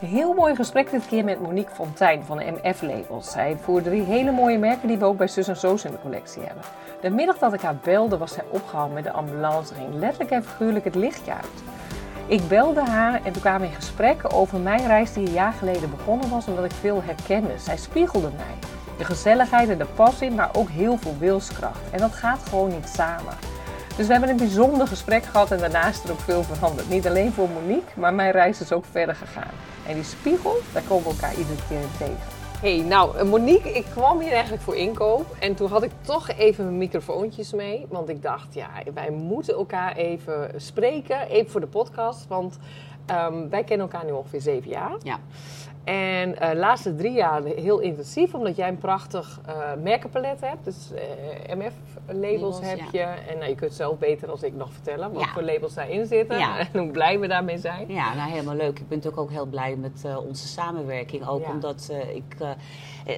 Heel mooi gesprek dit keer met Monique Fontijn van MF Labels. Zij voor drie hele mooie merken die we ook bij Sus en Soos in de collectie hebben. De middag dat ik haar belde was zij opgehaald met de ambulance. ging letterlijk en figuurlijk het lichtje uit. Ik belde haar en toen kwamen we in gesprek over mijn reis die een jaar geleden begonnen was, omdat ik veel herkende. Zij spiegelde mij. De gezelligheid en de passie, maar ook heel veel wilskracht. En dat gaat gewoon niet samen. Dus we hebben een bijzonder gesprek gehad en daarna is er ook veel veranderd. Niet alleen voor Monique, maar mijn reis is ook verder gegaan. En die spiegel, daar komen we elkaar iedere keer tegen. Hey, nou eh, Monique, ik kwam hier eigenlijk voor inkoop. En toen had ik toch even mijn microfoontjes mee. Want ik dacht, ja, wij moeten elkaar even spreken. Even voor de podcast. Want ehm, wij kennen elkaar nu ongeveer zeven jaar. Ja. En uh, de laatste drie jaar heel intensief, omdat jij een prachtig uh, merkenpalet hebt. Dus uh, MF-labels heb ja. je. En nou, je kunt zelf beter als ik nog vertellen wat ja. voor labels daarin zitten. Ja. En hoe blij we daarmee zijn. Ja, nou helemaal leuk. Ik ben natuurlijk ook heel blij met onze samenwerking. Ook omdat ik...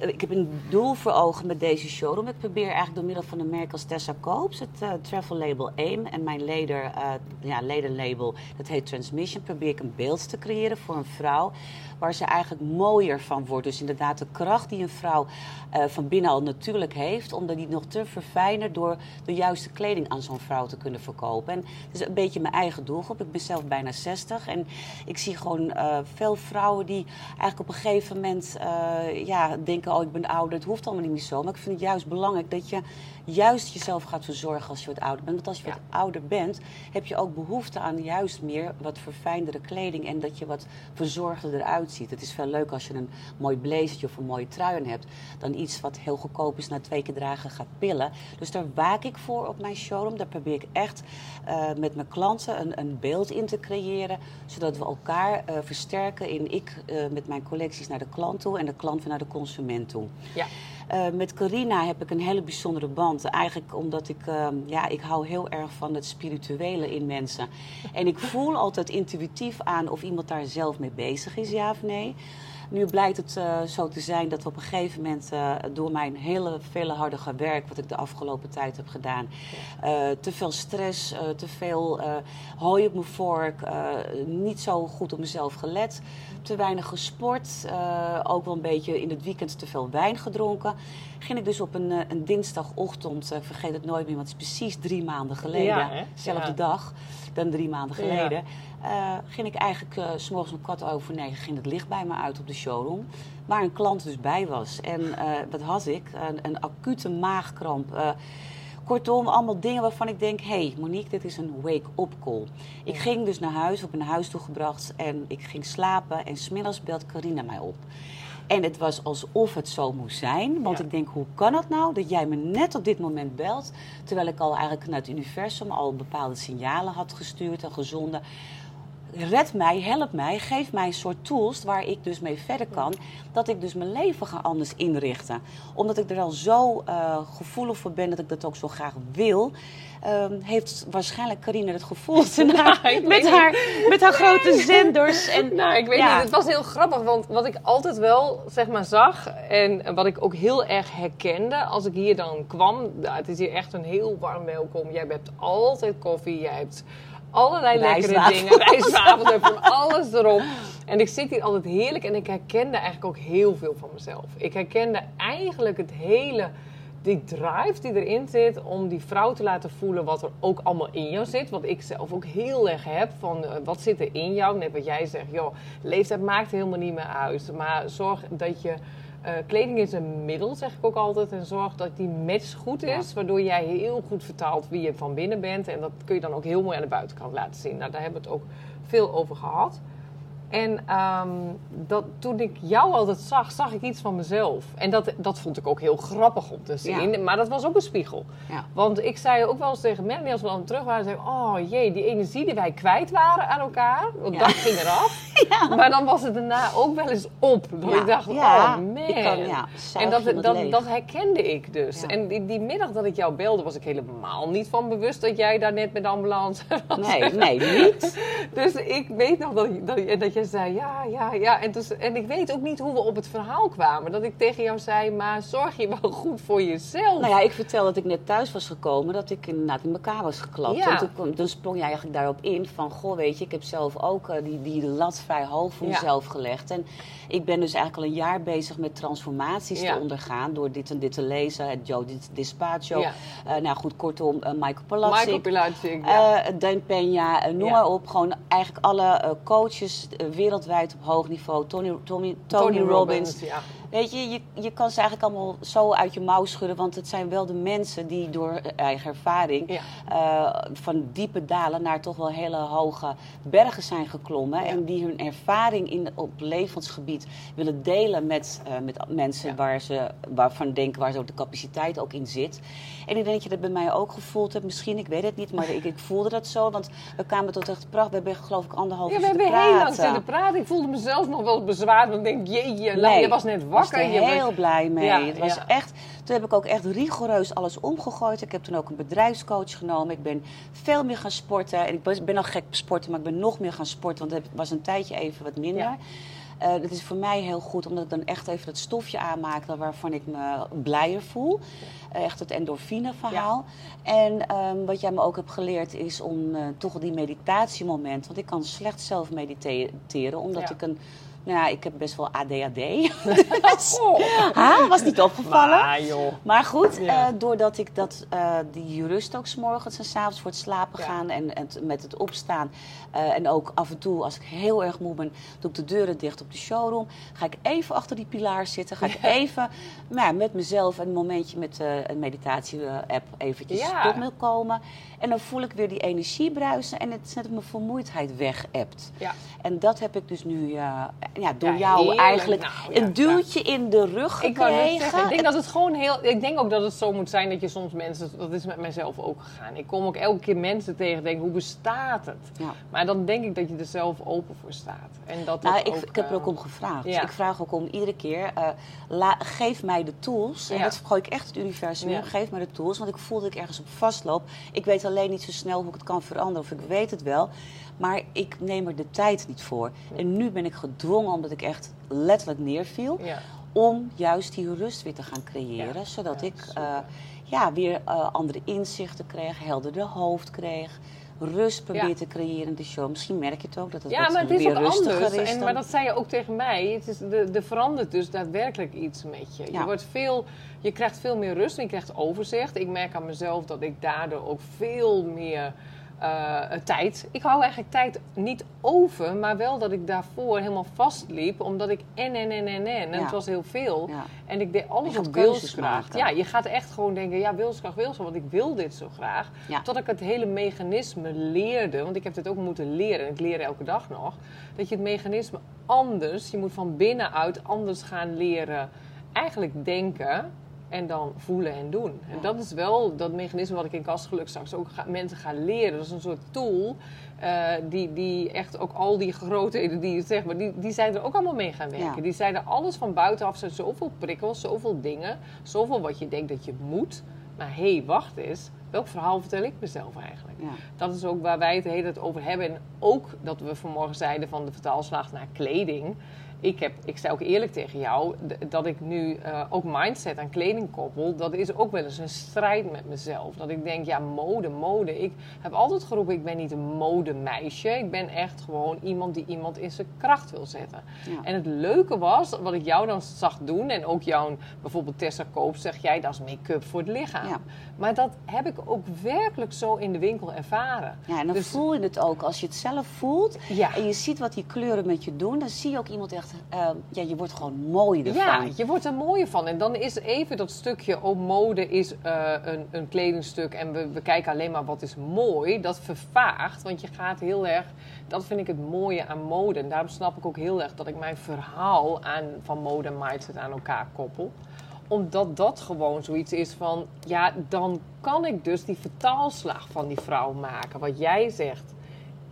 ik heb een doel voor ogen met deze showroom. Ik probeer eigenlijk door middel van een merk als Tessa Koops, het travel label AIM en mijn leder, ja, ledenlabel, dat heet Transmission, probeer ik een beeld te creëren voor een vrouw waar ze eigenlijk mooier van wordt. Dus inderdaad de kracht die een vrouw uh, van binnen al natuurlijk heeft, om die nog te verfijnen door de juiste kleding aan zo'n vrouw te kunnen verkopen. En het is een beetje mijn eigen doelgroep. Ik ben zelf bijna 60 en ik zie gewoon uh, veel vrouwen die eigenlijk op een gegeven moment uh, ja, denken, oh ik ben ouder, het hoeft allemaal niet zo. Maar ik vind het juist belangrijk dat je juist jezelf gaat verzorgen als je wat ouder bent. Want als je ja. wat ouder bent, heb je ook behoefte aan juist meer wat verfijndere kleding en dat je wat verzorgder eruit Het is veel leuk als je een mooi blazertje of een mooie trui hebt, dan iets wat heel goedkoop is na twee keer dragen gaat pillen. Dus daar waak ik voor op mijn showroom. Daar probeer ik echt uh, met mijn klanten een, een, beeld in te creëren, zodat we elkaar uh, versterken in ik uh, met mijn collecties naar de klant toe en de klant weer naar de consument toe. Ja. Uh, met Carina heb ik een hele bijzondere band. Eigenlijk omdat ik, uh, ja, ik hou heel erg van het spirituele in mensen. En ik voel altijd intuïtief aan of iemand daar zelf mee bezig is, ja of nee. Nu blijkt het uh, zo te zijn dat we op een gegeven moment uh, door mijn hele vele harde werk, wat ik de afgelopen tijd heb gedaan, uh, te veel stress, te veel hooi op mijn vork, niet zo goed op mezelf gelet, te weinig gesport, ook wel een beetje in het weekend te veel wijn gedronken. Ging ik dus op een, een dinsdagochtend, vergeet het nooit meer, want het is precies drie maanden geleden, ja, zelfde ja. dag dan drie maanden geleden. Ging ik eigenlijk s morgens om kwart over negen ging het licht bij me uit op de showroom. Waar een klant dus bij was. En uh, wat had ik? Een, een acute maagkramp. kortom, allemaal dingen waarvan ik denk... hé hey, Monique, dit is een wake-up call. Ik ging dus naar huis, op een huis toegebracht... en ik ging slapen en smiddags belt Carina mij op. En het was alsof het zo moest zijn. Want Ja. ik denk, hoe kan het nou dat jij me net op dit moment belt... terwijl ik al eigenlijk naar het universum al bepaalde signalen had gestuurd en gezonden... Red mij, help mij, geef mij een soort tools waar ik dus mee verder kan. Dat ik dus mijn leven ga anders inrichten. Omdat ik er al zo uh, gevoelig voor ben dat ik dat ook zo graag wil. Um, heeft waarschijnlijk Carine het gevoel te Nou, met, haar, met haar grote zenders. En, Nou, ik weet Ja. niet. Het was heel grappig, want wat ik altijd wel zeg maar zag en wat ik ook heel erg herkende als ik hier dan kwam. Nou, het is hier echt een heel warm welkom. Jij hebt altijd koffie, jij hebt allerlei lekkere dingen. Rijstwafels, en van alles erop. En ik zit hier altijd heerlijk en ik herkende eigenlijk ook heel veel van mezelf. Ik herkende eigenlijk het hele die drive die erin zit om die vrouw te laten voelen wat er ook allemaal in jou zit. Wat ik zelf ook heel erg heb van eh, wat zit er in jou. Net wat jij zegt, joh, leeftijd maakt helemaal niet meer uit. Maar zorg dat je... eh, kleding is een middel, zeg ik ook altijd. En zorg dat die match goed is. Waardoor jij heel goed vertaalt wie je van binnen bent. En dat kun je dan ook heel mooi aan de buitenkant laten zien. Nou, daar hebben we het ook veel over gehad. En ehm, dat, toen ik jou altijd zag, zag ik iets van mezelf. En dat, dat vond ik ook heel grappig om te zien. Ja. Maar dat was ook een spiegel. Ja. Want ik zei ook wel eens tegen Melanie als we dan terug waren... Zei, oh jee, die energie die wij kwijt waren aan elkaar, want Ja. dat ging eraf. Maar dan was het daarna ook wel eens op. Dat ik dacht, oh man. Kan- en dat, dat, dat herkende ik dus. En die, die middag dat ik jou belde, was ik helemaal niet van bewust... dat jij daar net met de ambulance was. Nee, nee, niet. Dus ik weet nog dat, dat, dat je zei ja, ja, ja. En, dus, en ik weet ook niet hoe we op het verhaal kwamen. Dat ik tegen jou zei, maar zorg je wel goed voor jezelf. Nou ja, ik vertel dat ik net thuis was gekomen, dat ik inderdaad in elkaar was geklapt. Ja. En toen, toen sprong jij eigenlijk daarop in van, goh, weet je, ik heb zelf ook eh, die, die lat vrij hoog voor Ja. mezelf gelegd. En ik ben dus eigenlijk al een jaar bezig met transformaties Ja. te ondergaan door dit en dit te lezen. Het Joe Dispatcho. Ja. Eh, nou goed, kortom, eh, Michael Palazzi. Michael. Eh, Dan Peña, noem maar op. Gewoon eigenlijk alle coaches wereldwijd op hoog niveau. Tony, Tony, Tony, Robbins. ja. Weet je, je, je kan ze eigenlijk allemaal zo uit je mouw schudden. Want het zijn wel de mensen die door eigen ervaring Ja. eh, van diepe dalen naar toch wel hele hoge bergen zijn geklommen. Ja. En die hun ervaring in, op levensgebied willen delen met, eh, met mensen waar ze, waarvan denken waar ze ook de capaciteit ook in zit. En ik denk dat je dat bij mij ook gevoeld hebt. Misschien, ik weet het niet, maar ik, ik voelde dat zo. Want we kwamen tot echt pracht. We hebben geloof ik anderhalf Ja, uur we zitten hebben heel lang zitten praten. Ik voelde mezelf nog wel bezwaard. Want ik denk, jeetje, Nee, je was net Ik wakker. was er je was- heel blij mee. Ja, het was ja. echt, toen heb ik ook echt rigoureus alles omgegooid. Ik heb toen ook een bedrijfscoach genomen. Ik ben veel meer gaan sporten. En ik ben- al gek sporten, maar ik ben nog meer gaan sporten. Want het was een tijdje even wat minder. Ja. Eh, dat is voor mij heel goed, omdat ik dan echt even dat stofje aanmaak waarvan ik me blijer voel. Eh, echt het endorfine verhaal. En ehm, wat jij me ook hebt geleerd is om eh, toch die meditatiemomenten. Want ik kan slecht zelf mediteren, omdat Ja. ik een. Nou ja, ik heb best wel ADHD. Oh. Ha, was niet opgevallen. Maar joh. Maar goed, Ja. eh, doordat ik dat, eh, die rust ook 's morgens en 's avonds voor het slapen Ja. gaan en, en met het opstaan. eh, en ook af en toe, als ik heel erg moe ben, doe ik de deuren dicht op de showroom. Ga ik even achter die pilaar zitten. Ga ik even nou, ja, met mezelf een momentje met een meditatie-app eventjes tot me komen. En dan voel ik weer die energie bruisen en het is net mijn vermoeidheid weg. Ja. En dat heb ik dus nu ja, door Ja, jou heerlijk. eigenlijk Nou, ja, een duwtje in de rug Ik gekregen. zeggen, ik denk dat het gewoon heel. Ik denk ook dat het zo moet zijn dat je soms mensen. Dat is met mijzelf ook gegaan. Ik kom ook elke keer mensen tegen en denk, hoe bestaat het? Maar dan denk ik dat je er zelf open voor staat. En dat Nou, ik, ook, ik heb er ook om gevraagd. Ik vraag ook om iedere keer, la- geef mij de tools. En dat gooi ik echt het universum in. Geef mij de tools, want ik voel dat ik ergens op vastloop. Ik weet alleen niet zo snel hoe ik het kan veranderen. Of ik weet het wel, maar ik neem er de tijd niet voor. En nu ben ik gedwongen, omdat ik echt letterlijk neerviel... Ja. om juist die rust weer te gaan creëren. Ja. Zodat Ja, ik eh, ja, weer eh, andere inzichten kreeg, helderder hoofd kreeg... Rust probeer Ja. te creëren in de show. Misschien merk je het ook dat het Ja, wat maar het is ook anders. is. En, maar dat zei je ook tegen mij. Het is, de, er verandert dus daadwerkelijk iets met je. Ja. Je, wordt veel, je krijgt veel meer rust en je krijgt overzicht. Ik merk aan mezelf dat ik daardoor ook veel meer eh, tijd... Ik hou eigenlijk tijd niet over, maar wel dat ik daarvoor helemaal vastliep. Omdat ik en, en, en, en, en. En Ja. het was heel veel. Ja. En ik deed alles op wilskracht. Ja, je gaat echt gewoon denken, ja, wilskracht, wilskracht, want ik wil dit zo graag. Ja. Tot ik het hele mechanisme leerde, want ik heb dit ook moeten leren en ik leer elke dag nog. Dat je het mechanisme anders, je moet van binnenuit anders gaan leren, eigenlijk denken en dan voelen en doen. En dat is wel dat mechanisme wat ik in Kastgeluk straks ook ga, mensen ga leren. Dat is een soort tool eh, die, die echt ook al die grootheden die je zeg maar, die, die zijn er ook allemaal mee gaan werken. Ja. Die zeiden alles van buitenaf zijn zoveel prikkels, zoveel dingen, zoveel wat je denkt dat je moet. Maar hé, hey, wacht eens. Welk verhaal vertel ik mezelf eigenlijk? Ja. Dat is ook waar wij het de hele tijd over hebben. En ook dat we vanmorgen zeiden van de vertaalslag naar kleding. Ik, heb, ik zei ook eerlijk tegen jou dat ik nu eh, ook mindset aan kleding koppel. Dat is ook wel eens een strijd met mezelf. Dat ik denk, ja, mode, mode. Ik heb altijd geroepen, ik ben niet een modemeisje. Ik ben echt gewoon iemand die iemand in zijn kracht wil zetten. Ja. En het leuke was, wat ik jou dan zag doen... en ook jouw, bijvoorbeeld Tessa Koop, zeg jij, dat is make-up voor het lichaam. Ja. Maar dat heb ik ook werkelijk zo in de winkel ervaren. Ja, en dan Dus- voel je het ook. Als je het zelf voelt Ja. en je ziet wat die kleuren met je doen, dan zie je ook iemand echt, eh, ja, je wordt gewoon mooi ervan. Ja, je wordt er mooier van. En dan is even dat stukje, oh, mode is eh, een, een kledingstuk en we, we kijken alleen maar wat is mooi. Dat vervaagt, want je gaat heel erg, dat vind ik het mooie aan mode. En daarom snap ik ook heel erg dat ik mijn verhaal aan, van mode en mindset aan elkaar koppel. Omdat dat gewoon zoiets is van, ja, dan kan ik dus die vertaalslag van die vrouw maken. Wat jij zegt,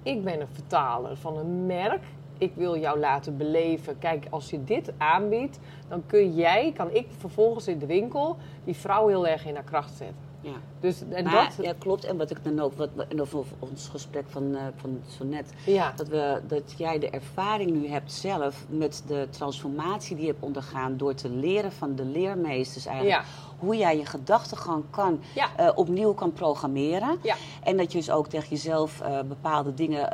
ik ben een vertaler van een merk. Ik wil jou laten beleven. Kijk, als je dit aanbiedt, dan kun jij, kan ik vervolgens in de winkel die vrouw heel erg in haar kracht zetten. Ja. Dus, en Maar, dat, ja, klopt. En wat ik dan ook, wat, en over ons gesprek van, eh, van zo net, ja. dat, we, dat jij de ervaring nu hebt zelf met de transformatie die je hebt ondergaan door te leren van de leermeesters eigenlijk. Ja. Hoe jij je gedachtegang kan, eh, opnieuw kan programmeren. Ja. En dat je dus ook tegen jezelf eh, bepaalde dingen,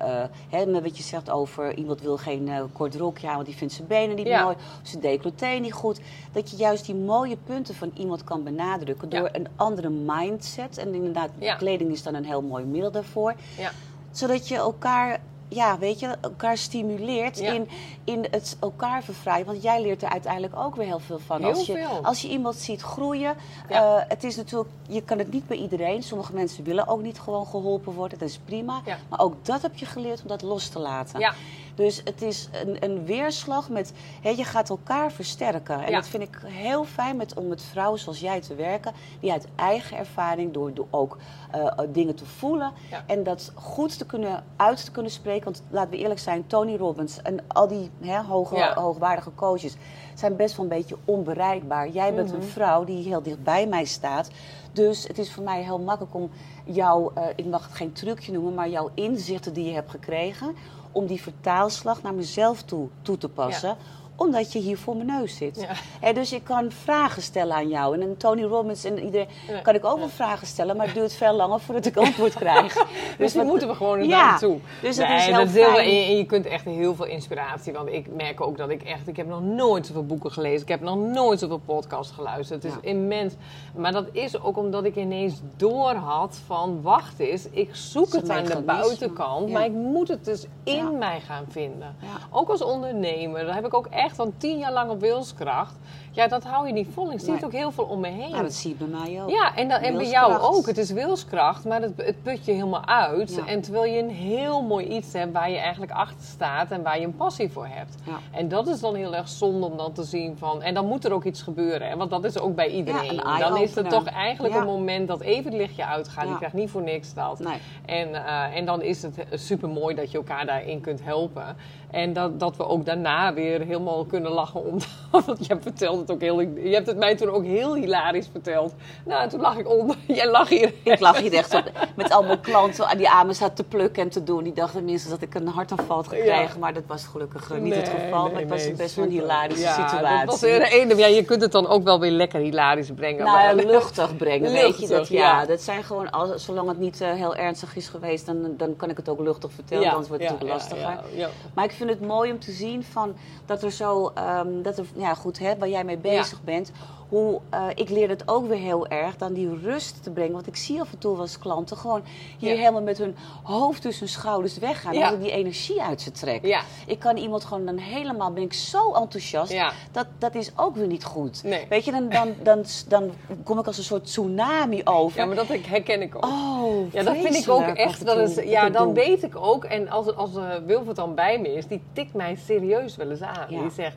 hè, met wat je zegt over iemand wil geen kort rokje aan, want die vindt zijn benen niet Ja. mooi, of zijn decolleté niet goed. Dat je juist die mooie punten van iemand kan benadrukken door een andere mindset. En inderdaad, Ja. kleding is dan een heel mooi middel daarvoor. Ja. Zodat je elkaar, ja, weet je, elkaar stimuleert Ja. in, in het elkaar vervrijen. Want jij leert er uiteindelijk ook weer heel veel van. Heel als, je, veel. als je iemand ziet groeien, Ja. eh, het is natuurlijk, je kan het niet bij iedereen. Sommige mensen willen ook niet gewoon geholpen worden. Dat is prima. Ja. Maar ook dat heb je geleerd om dat los te laten. Dus het is een, een weerslag met, hè, je gaat elkaar versterken. En Ja. dat vind ik heel fijn met, om met vrouwen zoals jij te werken. Die uit eigen ervaring, door, door ook eh, dingen te voelen. Ja. En dat goed te kunnen, uit te kunnen spreken. Want laten we eerlijk zijn, Tony Robbins en al die hè, hoge, Ja. hoogwaardige coaches zijn best wel een beetje onbereikbaar. Jij bent Mhm. een vrouw die heel dicht bij mij staat. Dus het is voor mij heel makkelijk om jouw, eh, ik mag het geen trucje noemen, maar jouw inzichten die je hebt gekregen, om die vertaalslag naar mezelf toe, toe te passen. Omdat je hier voor mijn neus zit. Ja. Dus ik kan vragen stellen aan jou. En een Tony Robbins en iedereen Ja. kan ik ook wel vragen stellen, maar het duurt veel langer voordat ik antwoord krijg. Dus die wat- moeten we gewoon naar Ja. naartoe. Dus het is heel dat is heel- fijn. en je, kunt echt heel veel inspiratie. Want ik merk ook dat ik echt... Ik heb nog nooit zoveel boeken gelezen. Ik heb nog nooit zoveel podcasts geluisterd. Het is immens. Maar dat is ook omdat ik ineens door had van... Wacht eens, ik zoek Het aan de buitenkant. Maar ik moet het dus in mij gaan vinden. Ook als ondernemer. Daar heb ik ook echt van tien jaar lang op wilskracht. Ja, dat hou je niet vol. Ik zie het ook heel veel om me heen. Nou, dat zie je bij mij ook. Ja, en, dan, en bij jou ook. Het is wilskracht, maar het, het put je helemaal uit. Ja. En terwijl je een heel mooi iets hebt waar je eigenlijk achter staat en waar je een passie voor hebt. Ja. En dat is dan heel erg zonde om dan te zien van... En dan moet er ook iets gebeuren, hè, want dat is ook bij iedereen. een dan is het toch eigenlijk Ja. een moment dat even het lichtje uitgaat. Ja. Je krijgt niet voor niks dat. Nee. En, eh, en dan is het super mooi dat je elkaar daarin kunt helpen. En dat, dat we ook daarna weer helemaal kunnen lachen. Omdat, want jij vertelt het ook heel... Je hebt het mij toen ook heel hilarisch verteld. Nou, en toen lag ik onder. Jij lag hier. Ik lag hier echt op, met allemaal klanten aan die amen zat te plukken en te doen. Die dachten minstens dat ik een hartaanval had gekregen. Ja. Maar dat was gelukkig eh, niet het geval. nee, maar het was nee, best wel een hilarische ja, situatie. Dat was weer een, ja, je kunt het dan ook wel weer lekker hilarisch brengen. Nou ja, maar- luchtig brengen, weet je. Dat, ja, dat zijn gewoon, als, zolang het niet eh, heel ernstig is geweest, dan, dan kan ik het ook luchtig vertellen. Anders wordt het ja, lastiger. Maar ik vind het mooi om te zien van, dat er zo, ehm, dat er, ja goed, hè, waar jij mee bezig bent. Hoe, eh, ik leer het ook weer heel erg, dan die rust te brengen. Want ik zie af en toe wel eens klanten gewoon hier Ja. helemaal met hun hoofd tussen hun schouders weggaan. Ja. Ik die energie uit ze trek. Ja. Ik kan iemand gewoon dan helemaal, ben ik zo enthousiast. Dat, dat is ook weer niet goed. Nee. Weet je, dan, dan, dan, dan kom ik als een soort tsunami over. Ja, maar dat herken ik ook. Oh, Ja, dat vind ik ook echt. Dat is, ja, dan weet ik ook. En als, als uh, dan bij me is, die tikt mij serieus wel eens aan. Die zegt.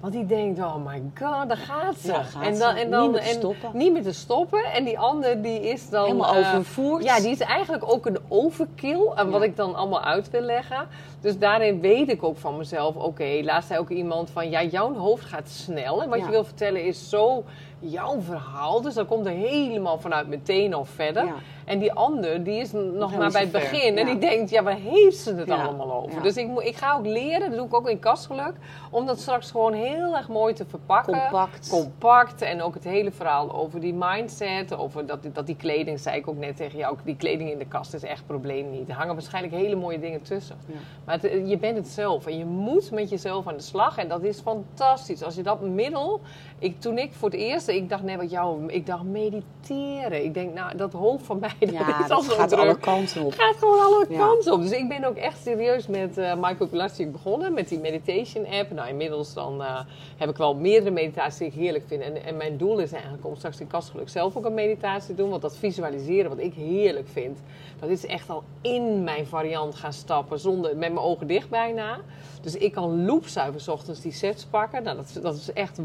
Want die denkt, oh my god, daar gaat ze. Ja, gaat en dan, en dan, Niet meer te en stoppen. Niet meer te stoppen. En die ander die is dan... Helemaal eh, overvoerd. Ja, die is eigenlijk ook een overkill. En wat Ja. ik dan allemaal uit wil leggen. Dus daarin weet ik ook van mezelf. Oké, laatst zei ook iemand van... Ja, jouw hoofd gaat snel. En wat Ja. je wil vertellen is zo jouw verhaal. Dus dan komt er helemaal vanuit meteen al verder. Ja. En die ander, die is nog maar bij het ver, begin. En die denkt, ja, waar heeft ze het Ja, allemaal over? Dus ik, moet, ik ga ook leren, dat doe ik ook in kastgeluk. Om dat straks gewoon heel erg mooi te verpakken. Compact. Compact. En ook het hele verhaal over die mindset. Over dat, dat die kleding, zei ik ook net tegen jou. Die kleding in de kast is echt probleem niet. Er hangen waarschijnlijk hele mooie dingen tussen. Maar het- je bent het zelf. En je moet met jezelf aan de slag. En dat is fantastisch. Als je dat middel... Ik, toen ik voor het eerst... Ik dacht net wat jou... Ik dacht mediteren. Ik denk, nou, dat hoofd van mij... dat Ja, is al dat zo gaat druk. alle kanten op. gaat gewoon alle Ja. kanten op. Dus ik ben ook echt serieus met eh Michael begonnen. Met die meditation app. Nou, inmiddels dan eh, heb ik wel meerdere meditaties die ik heerlijk vind. En, en mijn doel is eigenlijk om straks in kastgeluk zelf ook een meditatie te doen. Want dat visualiseren wat ik heerlijk vind. Dat is echt al in mijn variant gaan stappen. Zonder, met mijn ogen dicht bijna. Dus ik kan loopzuiver ochtends die sets pakken. Nou, dat, is- dat is echt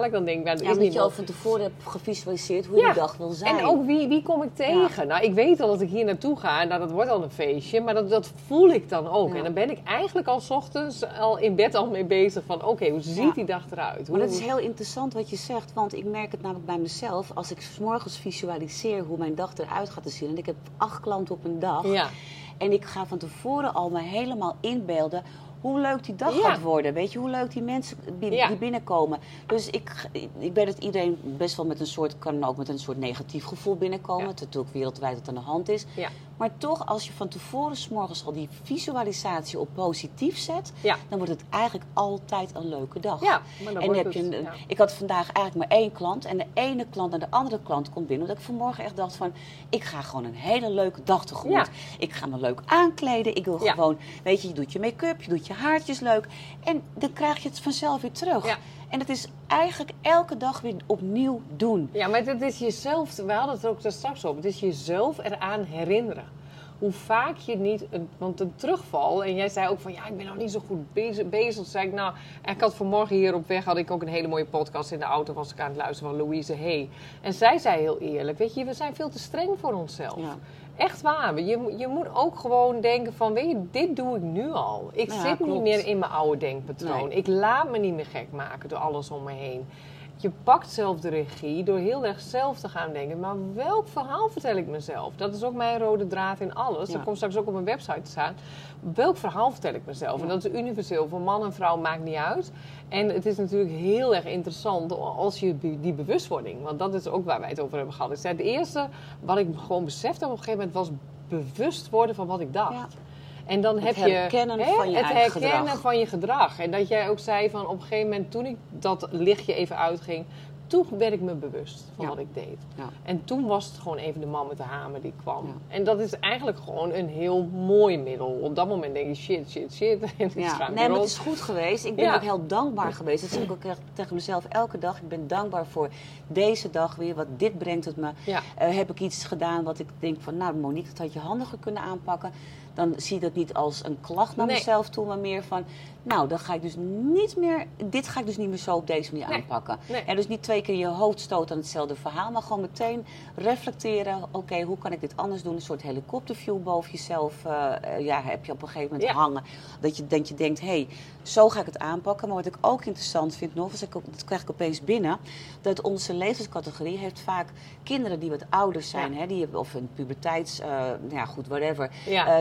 wonderbaarlijk. Dan denk ik, nou, Ja, is moet je al van tevoren hebt gevisualiseerd hoe je die dag wil zijn. En ook wie, wie kom ik tegen? Nou, ik weet al dat ik hier naartoe ga. Nou, dat wordt al een feestje. Maar dat, dat voel ik dan ook. En dan ben ik eigenlijk al s ochtends al in bed al mee bezig van... Oké, hoe ziet die dag eruit? Maar dat is heel interessant wat je zegt. Want ik merk het namelijk bij mezelf. Als ik s morgens visualiseer hoe mijn dag eruit gaat te zien. En ik heb acht klanten op een dag. Ja. En ik ga van tevoren al me helemaal inbeelden hoe leuk die dag gaat worden. Weet je, hoe leuk die mensen die binnenkomen. Dus ik, ik weet dat iedereen best wel met een soort, kan ook met een soort negatief gevoel binnenkomen. Ja. Het ook wereldwijd wat aan de hand is. Ja. Maar toch, als je van tevoren s morgens al die visualisatie op positief zet, dan wordt het eigenlijk altijd een leuke dag. Ja, maar dan en heb je een, Ik had vandaag eigenlijk maar één klant. En de ene klant en de andere klant komt binnen. Omdat ik vanmorgen echt dacht van, ik ga gewoon een hele leuke dag tegemoet. Ik ga me leuk aankleden. Ik wil gewoon, weet je, je doet je make-up, je doet je haartjes leuk. En dan krijg je het vanzelf weer terug. En het is eigenlijk elke dag weer opnieuw doen. Ja, maar het is jezelf, we hadden het ook daar straks op, het is jezelf eraan herinneren. Hoe vaak je niet, een, want een terugval, en jij zei ook van ja, ik ben nog niet zo goed bezig. bezig. Zei ik nou, ik had vanmorgen hier op weg, had ik ook een hele mooie podcast in de auto, was ik aan het luisteren van Louise Hey. En zij zei heel eerlijk, weet je, we zijn veel te streng voor onszelf. Ja. Echt waar. Je, je moet ook gewoon denken van, weet je, dit doe ik nu al. Ik zit niet meer in mijn oude denkpatroon. Ik laat me niet meer gek maken door alles om me heen. Je pakt zelf de regie door heel erg zelf te gaan denken. Maar welk verhaal vertel ik mezelf? Dat is ook mijn rode draad in alles. Dat komt straks ook op mijn website te staan. Welk verhaal vertel ik mezelf? En dat is universeel. Voor man en vrouw maakt niet uit. En het is natuurlijk heel erg interessant als je die bewustwording, want dat is ook waar wij het over hebben gehad. het eerste wat ik gewoon besefte op een gegeven moment was bewust worden van wat ik dacht. En dan heb je herkennen hè, van je het herkennen van je gedrag. En dat jij ook zei van op een gegeven moment toen ik dat lichtje even uitging, toen werd ik me bewust van wat ik deed. Ja. En toen was het gewoon even de man met de hamer die kwam. En dat is eigenlijk gewoon een heel mooi middel. Op dat moment denk je shit, shit, shit. En ja. Nee, maar het is goed geweest. Ik ben ook heel dankbaar geweest. Dat zeg ik ook tegen mezelf elke dag. Ik ben dankbaar voor deze dag weer. Wat dit brengt het me. Uh, heb ik iets gedaan wat ik denk van... Nou Monique, dat had je handiger kunnen aanpakken dan zie je dat niet als een klacht naar mezelf toe, maar meer van, nou, dan ga ik dus niet meer, dit ga ik dus niet meer zo op deze manier aanpakken. En dus niet twee keer je hoofd stoot aan hetzelfde verhaal, maar gewoon meteen reflecteren, oké, hoe kan ik dit anders doen? Een soort helikopterview boven jezelf, uh, ja, heb je op een gegeven moment hangen. Dat je, dat je denkt, hé, hey, zo ga ik het aanpakken. Maar wat ik ook interessant vind nog, als ik, dat krijg ik opeens binnen, dat onze levenscategorie heeft vaak kinderen die wat ouder zijn, hè, die of een puberteits, uh, nou ja, goed, whatever,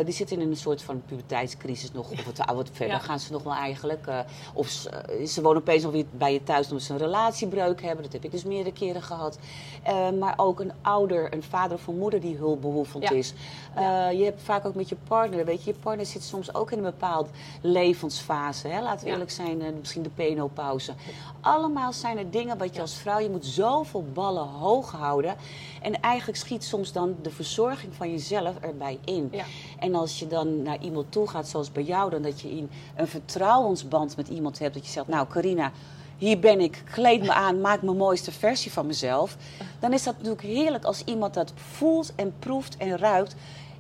die zitten in een soort van puberteitscrisis nog, of wat, wat verder gaan ze nog wel eigenlijk. Uh, of uh, ze wonen opeens nog weer bij je thuis omdat ze een relatiebreuk hebben. Dat heb ik dus meerdere keren gehad. Uh, maar ook een ouder, een vader of een moeder die hulpbehoevend ja. is. Ja. Je hebt vaak ook met je partner, weet je, je partner zit soms ook in een bepaald levensfase. Hè? Laten we eerlijk zijn, misschien de penopauze. Allemaal zijn er dingen wat je als vrouw, je moet zoveel ballen hoog houden. En eigenlijk schiet soms dan de verzorging van jezelf erbij in. En als je dan naar iemand toe gaat, zoals bij jou, dan dat je in een vertrouwensband met iemand hebt. Dat je zegt, nou Carina, hier ben ik, kleed me aan, maak mijn mooiste versie van mezelf. Dan is dat natuurlijk heerlijk als iemand dat voelt en proeft en ruikt.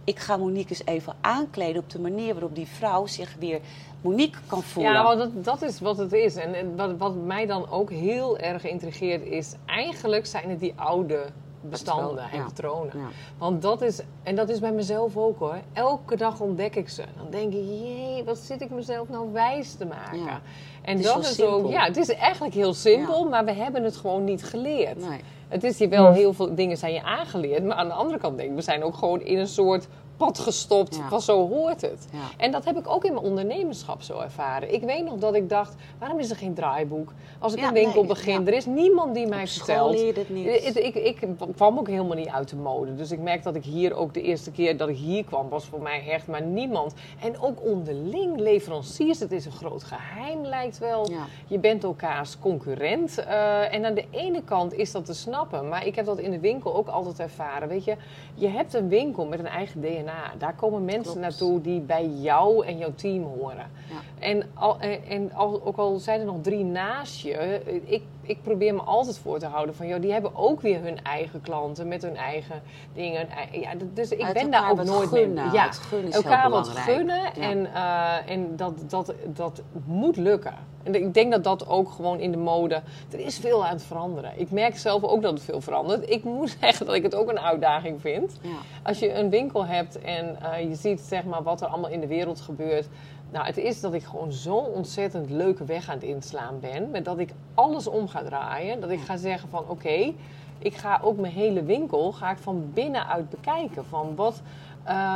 Ik ga Monique eens even aankleden op de manier waarop die vrouw zich weer Monique kan voelen. Ja, want dat, dat is wat het is. En, wat, wat mij dan ook heel erg intrigeert is... eigenlijk zijn het die oude bestanden en patronen. Want dat is, en dat is bij mezelf ook hoor. Elke dag ontdek ik ze. Dan denk ik, jee, wat zit ik mezelf nou wijs te maken? Ja. En dat is ook, ja, het is eigenlijk heel simpel, maar we hebben het gewoon niet geleerd. Nee. Het is hier wel heel veel dingen zijn je aangeleerd, maar aan de andere kant denk ik, we zijn ook gewoon in een soort pad gestopt. Ja. Van zo hoort het. En dat heb ik ook in mijn ondernemerschap zo ervaren. Ik weet nog dat ik dacht, waarom is er geen draaiboek? Als ik een winkel begin, er is niemand die mij vertelt. het niet. Ik, ik, ik, kwam ook helemaal niet uit de mode. Dus ik merk dat ik hier ook de eerste keer dat ik hier kwam, was voor mij echt maar niemand. En ook onderling, leveranciers, het is een groot geheim lijkt wel. Je bent elkaars concurrent. Uh, en aan de ene kant is dat te snappen. Maar ik heb dat in de winkel ook altijd ervaren. Weet je, je hebt een winkel met een eigen DNA na. Daar komen mensen naartoe die bij jou en jouw team horen. Ja. En, al, en, al, ook al zijn er nog drie naast je, ik, ik probeer me altijd voor te houden van, joh, die hebben ook weer hun eigen klanten met hun eigen dingen. Ja, dus ik ben daar ook nooit gunnen, mee. Ja, elkaar wat gunnen en, uh, en dat, dat, dat moet lukken. En ik denk dat dat ook gewoon in de mode. Er is veel aan het veranderen. Ik merk zelf ook dat het veel verandert. Ik moet zeggen dat ik het ook een uitdaging vind. Ja. Als je een winkel hebt en uh, je ziet zeg maar, wat er allemaal in de wereld gebeurt. Nou, het is dat ik gewoon zo'n ontzettend leuke weg aan het inslaan ben. Met dat ik alles om ga draaien. Dat ik ga zeggen van oké, ik ga ook mijn hele winkel ga ik van binnenuit bekijken. Van wat,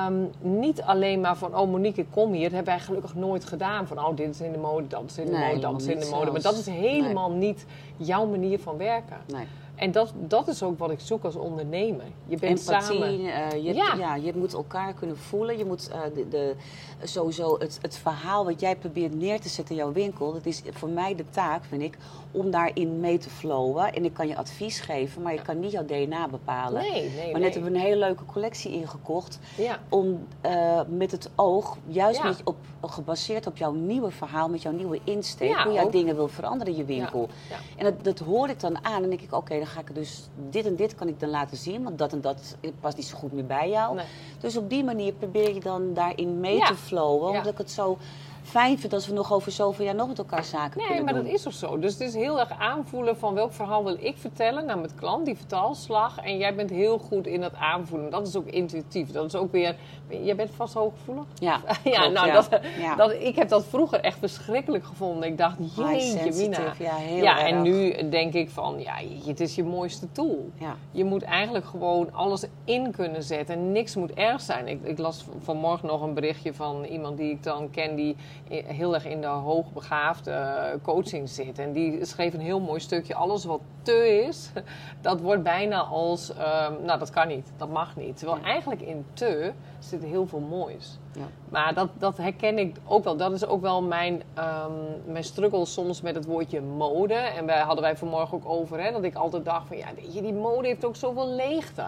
Um, niet alleen maar van, oh Monique, ik kom hier. Dat hebben wij gelukkig nooit gedaan. Van, oh, dit is in de mode, dat is in de nee, mode, dat is in de mode. Maar dat is helemaal nee. niet jouw manier van werken. Nee. En dat, dat is ook wat ik zoek als ondernemer. Je bent Empathie, samen. Uh, je, ja. ja. je moet elkaar kunnen voelen. Je moet uh, de, de, sowieso het, het verhaal wat jij probeert neer te zetten in jouw winkel. Dat is voor mij de taak, vind ik, om daarin mee te flowen. En ik kan je advies geven, maar je kan niet jouw DNA bepalen. Nee, nee, maar net hebben we een hele leuke collectie ingekocht. Ja. Om uh, met het oog, juist ja. met, op, gebaseerd op jouw nieuwe verhaal, met jouw nieuwe insteek, ja, hoe jij ook. dingen wil veranderen in je winkel. En dat, dat hoor ik dan aan en dan denk ik, oké, okay, dan ga ik dus dit en dit kan ik dan laten zien, want dat en dat past niet zo goed meer bij jou. Dus op die manier probeer je dan daarin mee te flowen, omdat ik het zo fijn vind als we nog over zoveel jaar nog met elkaar zaken nee, kunnen doen. Nee, maar dat is ook zo. Dus het is heel erg aanvoelen van welk verhaal wil ik vertellen naar mijn klant, die vertaalslag. En jij bent heel goed in dat aanvoelen. Dat is ook intuïtief. Dat is ook weer... Jij bent vast hooggevoelig? Ja, ja, klopt, nou, ja. Dat. Dat, ik heb dat vroeger echt verschrikkelijk gevonden. Ik dacht, jeetje mina. Ja, heel ja erg. en nu denk ik van, ja, het is je mooiste tool. Ja. Je moet eigenlijk gewoon alles in kunnen zetten. En niks moet erg zijn. Ik, ik las vanmorgen nog een berichtje van iemand die ik dan ken... die heel erg in de hoogbegaafde coaching zit. En die schreef een heel mooi stukje. Alles wat te is, dat wordt bijna als... Um, nou, dat kan niet. Dat mag niet. Terwijl eigenlijk in te zit heel veel moois. Ja. Maar dat, dat herken ik ook wel. Dat is ook wel mijn, um, mijn struggle soms met het woordje mode. En wij hadden wij vanmorgen ook over. Hè, dat ik altijd dacht van... Ja, die mode heeft ook zoveel leegte.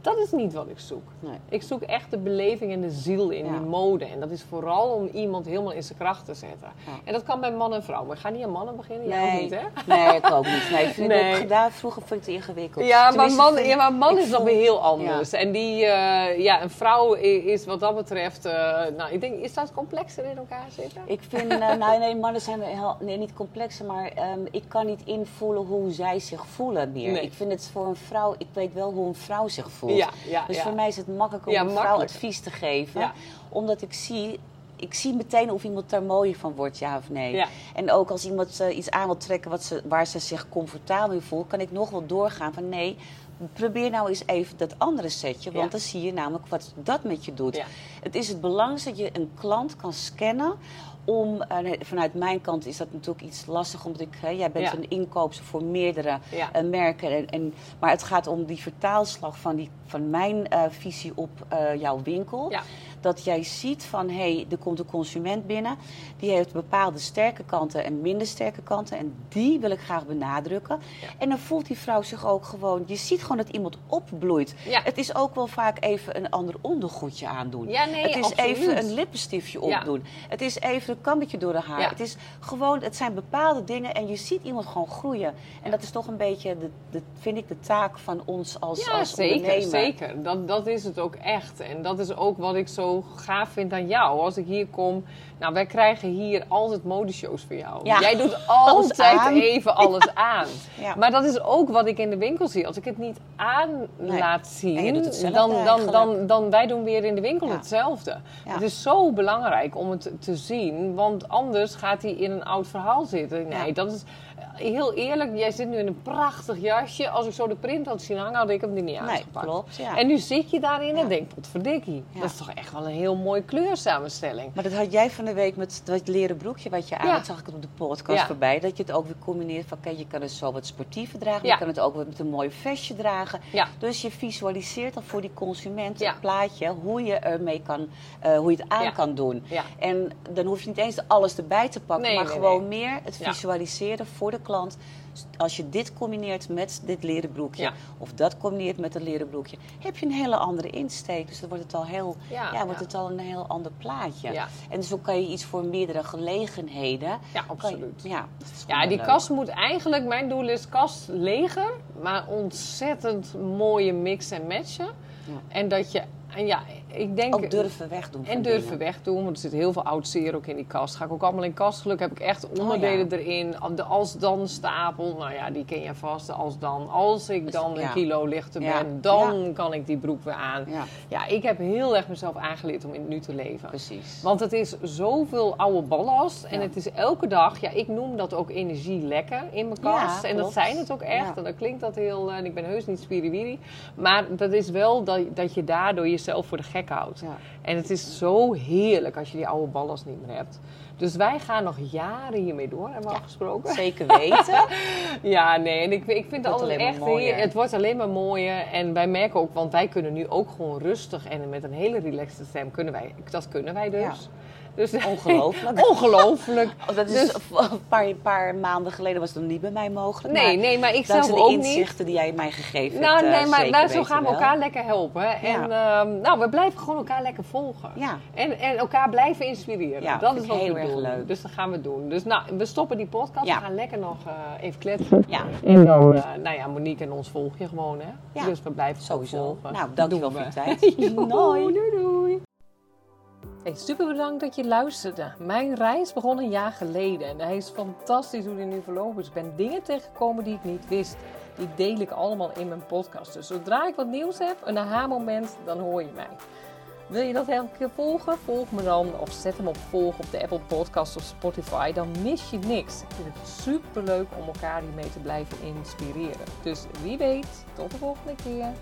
Dat is niet wat ik zoek. Nee. Ik zoek echt de beleving en de ziel in Ja. die mode. En dat is vooral om iemand helemaal in zijn kracht te zetten. Ja. En dat kan bij man en vrouw. Maar ik ga niet aan mannen beginnen. Jij ook Nee, niet, hè? nee, ik ook niet. Nee, ik vind Nee. het ook gedaan. Vroeger vond ik het ingewikkeld. Ja, maar man, ja, maar man is nog vond- weer heel anders. En die, eh, ja, een vrouw i- is wat dat betreft, eh, nou, ik denk, is dat complexer in elkaar zitten? Ik vind, eh, nou nee, mannen zijn heel, nee, niet complexer, maar ehm, ik kan niet invoelen hoe zij zich voelen meer. Nee. Ik vind het voor een vrouw, ik weet wel hoe een vrouw zich voelt. Ja, ja, dus ja. voor mij is het makkelijker om een vrouw makkelijk. advies te geven. Omdat ik zie, ik zie meteen of iemand daar mooier van wordt, ja of nee. Ja. En ook als iemand eh, iets aan wil trekken wat ze, waar ze zich comfortabel in voelt, kan ik nog wel doorgaan van nee. Probeer nou eens even dat andere setje, want Ja. dan zie je namelijk wat dat met je doet. Ja. Het is het belangrijkste dat je een klant kan scannen. Om, eh, vanuit mijn kant is dat natuurlijk iets lastig, omdat ik, hè, jij bent Ja. een inkoopster voor meerdere eh, merken. En, en, maar het gaat om die vertaalslag van, die, van mijn visie op jouw winkel. Dat jij ziet van, hé, hey, er komt een consument binnen. Die heeft bepaalde sterke kanten en minder sterke kanten. En die wil ik graag benadrukken. Ja. En dan voelt die vrouw zich ook gewoon... Je ziet gewoon dat iemand opbloeit. Ja. Het is ook wel vaak even een ander ondergoedje aandoen. Ja, nee, het is absoluut. even een lippenstiftje opdoen. Het is even een kammetje door de haar. Het is gewoon, het zijn bepaalde dingen en je ziet iemand gewoon groeien. En dat is toch een beetje, de, de, vind ik, de taak van ons als, Ja, als zeker, ondernemer. zeker. Dat, dat is het ook echt. En dat is ook wat ik zo gaaf vind aan jou. Als ik hier kom, nou, wij krijgen hier altijd modeshows voor jou. Ja. Jij doet altijd even alles aan. Ja. Maar dat is ook wat ik in de winkel zie. Als ik het niet aan Nee. laat En zien, dan, dan, eigenlijk. dan, dan wij doen weer in de winkel hetzelfde. Het is zo belangrijk om het te zien, want anders gaat hij in een oud verhaal zitten. Nee, dat is heel eerlijk. Jij zit nu in een prachtig jasje. Als ik zo de print had zien hangen, had ik hem er niet Nee, aangepakt. klopt, ja. En nu zit je daarin Ja. en denk, potverdikkie. Ja. Dat is toch echt wel een heel mooi kleursamenstelling. Maar dat had jij van de week met dat leren broekje wat je aan had, zag ik het op de podcast voorbij. Dat je het ook weer combineert van, kijk, je kan het zo wat sportiever dragen, maar je kan het ook met een mooi vestje dragen. Dus je visualiseert al voor die consument het plaatje, hoe je ermee kan, eh, hoe je het aan kan doen. En dan hoef je niet eens alles erbij te pakken, Nee, maar nee, gewoon meer het visualiseren voor de klant, als je dit combineert met dit leren broekje, of dat combineert met een leren broekje, heb je een hele andere insteek. Dus dan wordt het al, heel, ja, wordt het al een heel ander plaatje. En zo kan je iets voor meerdere gelegenheden. Ja, absoluut. ja, ja die kast moet eigenlijk, mijn doel is kast leger, maar ontzettend mooie mix en matchen. En dat je en ja, ik denk... Ook durven wegdoen. En durven wegdoen, want er zit heel veel oud zeer ook in die kast. Ga ik ook allemaal in kastgeluk, heb ik echt oh, onderdelen erin. De als-dan stapel, nou ja, die ken je vast. De als-dan. Als ik dan een kilo lichter ben, dan kan ik die broek weer aan. Ja. ik heb heel erg mezelf aangeleerd om in het nu te leven. Precies. Want het is zoveel oude ballast. En het is elke dag, ja, ik noem dat ook energie lekker in mijn kast. en dat zijn het ook echt. En dan klinkt dat heel, en ik ben heus niet spiriwiri. Maar dat is wel dat, dat je daardoor jezelf jezelf voor de gek houdt. Ja. En het is zo heerlijk als je die oude ballast niet meer hebt. Dus wij gaan nog jaren hiermee door, hebben we ja, afgesproken. Zeker weten. ja, nee, en ik, ik vind het altijd echt... Mooier. Het wordt alleen maar mooier. En wij merken ook, want wij kunnen nu ook gewoon rustig en met een hele relaxte stem kunnen wij... Dat kunnen wij dus. Ja. Dus, Ongelooflijk. Ongelooflijk. Oh, dat is dus, een paar, paar, maanden geleden was dat niet bij mij mogelijk. Nee, maar nee, maar ik zelf ook niet. de inzichten die jij mij gegeven nou, hebt. Nee, uh, maar nou, zo gaan we elkaar lekker helpen. En um, nou, we blijven gewoon elkaar lekker volgen. Ja. En, en elkaar blijven inspireren. Ja, dat is wat heel we erg doen. leuk. Dus dat gaan we doen. Dus nou, we stoppen die podcast. Ja. We gaan lekker nog uh, even kletsen. Ja. En dan, uh, nou ja, Monique en ons volg je gewoon, hè. Ja. Dus we blijven sowieso volgen. Nou, dankjewel voor je tijd. doei, doei, doei. Super bedankt dat je luisterde. Mijn reis begon een jaar geleden en hij is fantastisch hoe die nu verlopen is. Ik ben dingen tegengekomen die ik niet wist. Die deel ik allemaal in mijn podcast. Dus zodra ik wat nieuws heb, een aha-moment, dan hoor je mij. Wil je dat elke keer volgen? Volg me dan of zet hem op volg op de Apple Podcast of Spotify. Dan mis je niks. Ik vind het super leuk om elkaar hiermee te blijven inspireren. Dus wie weet, tot de volgende keer.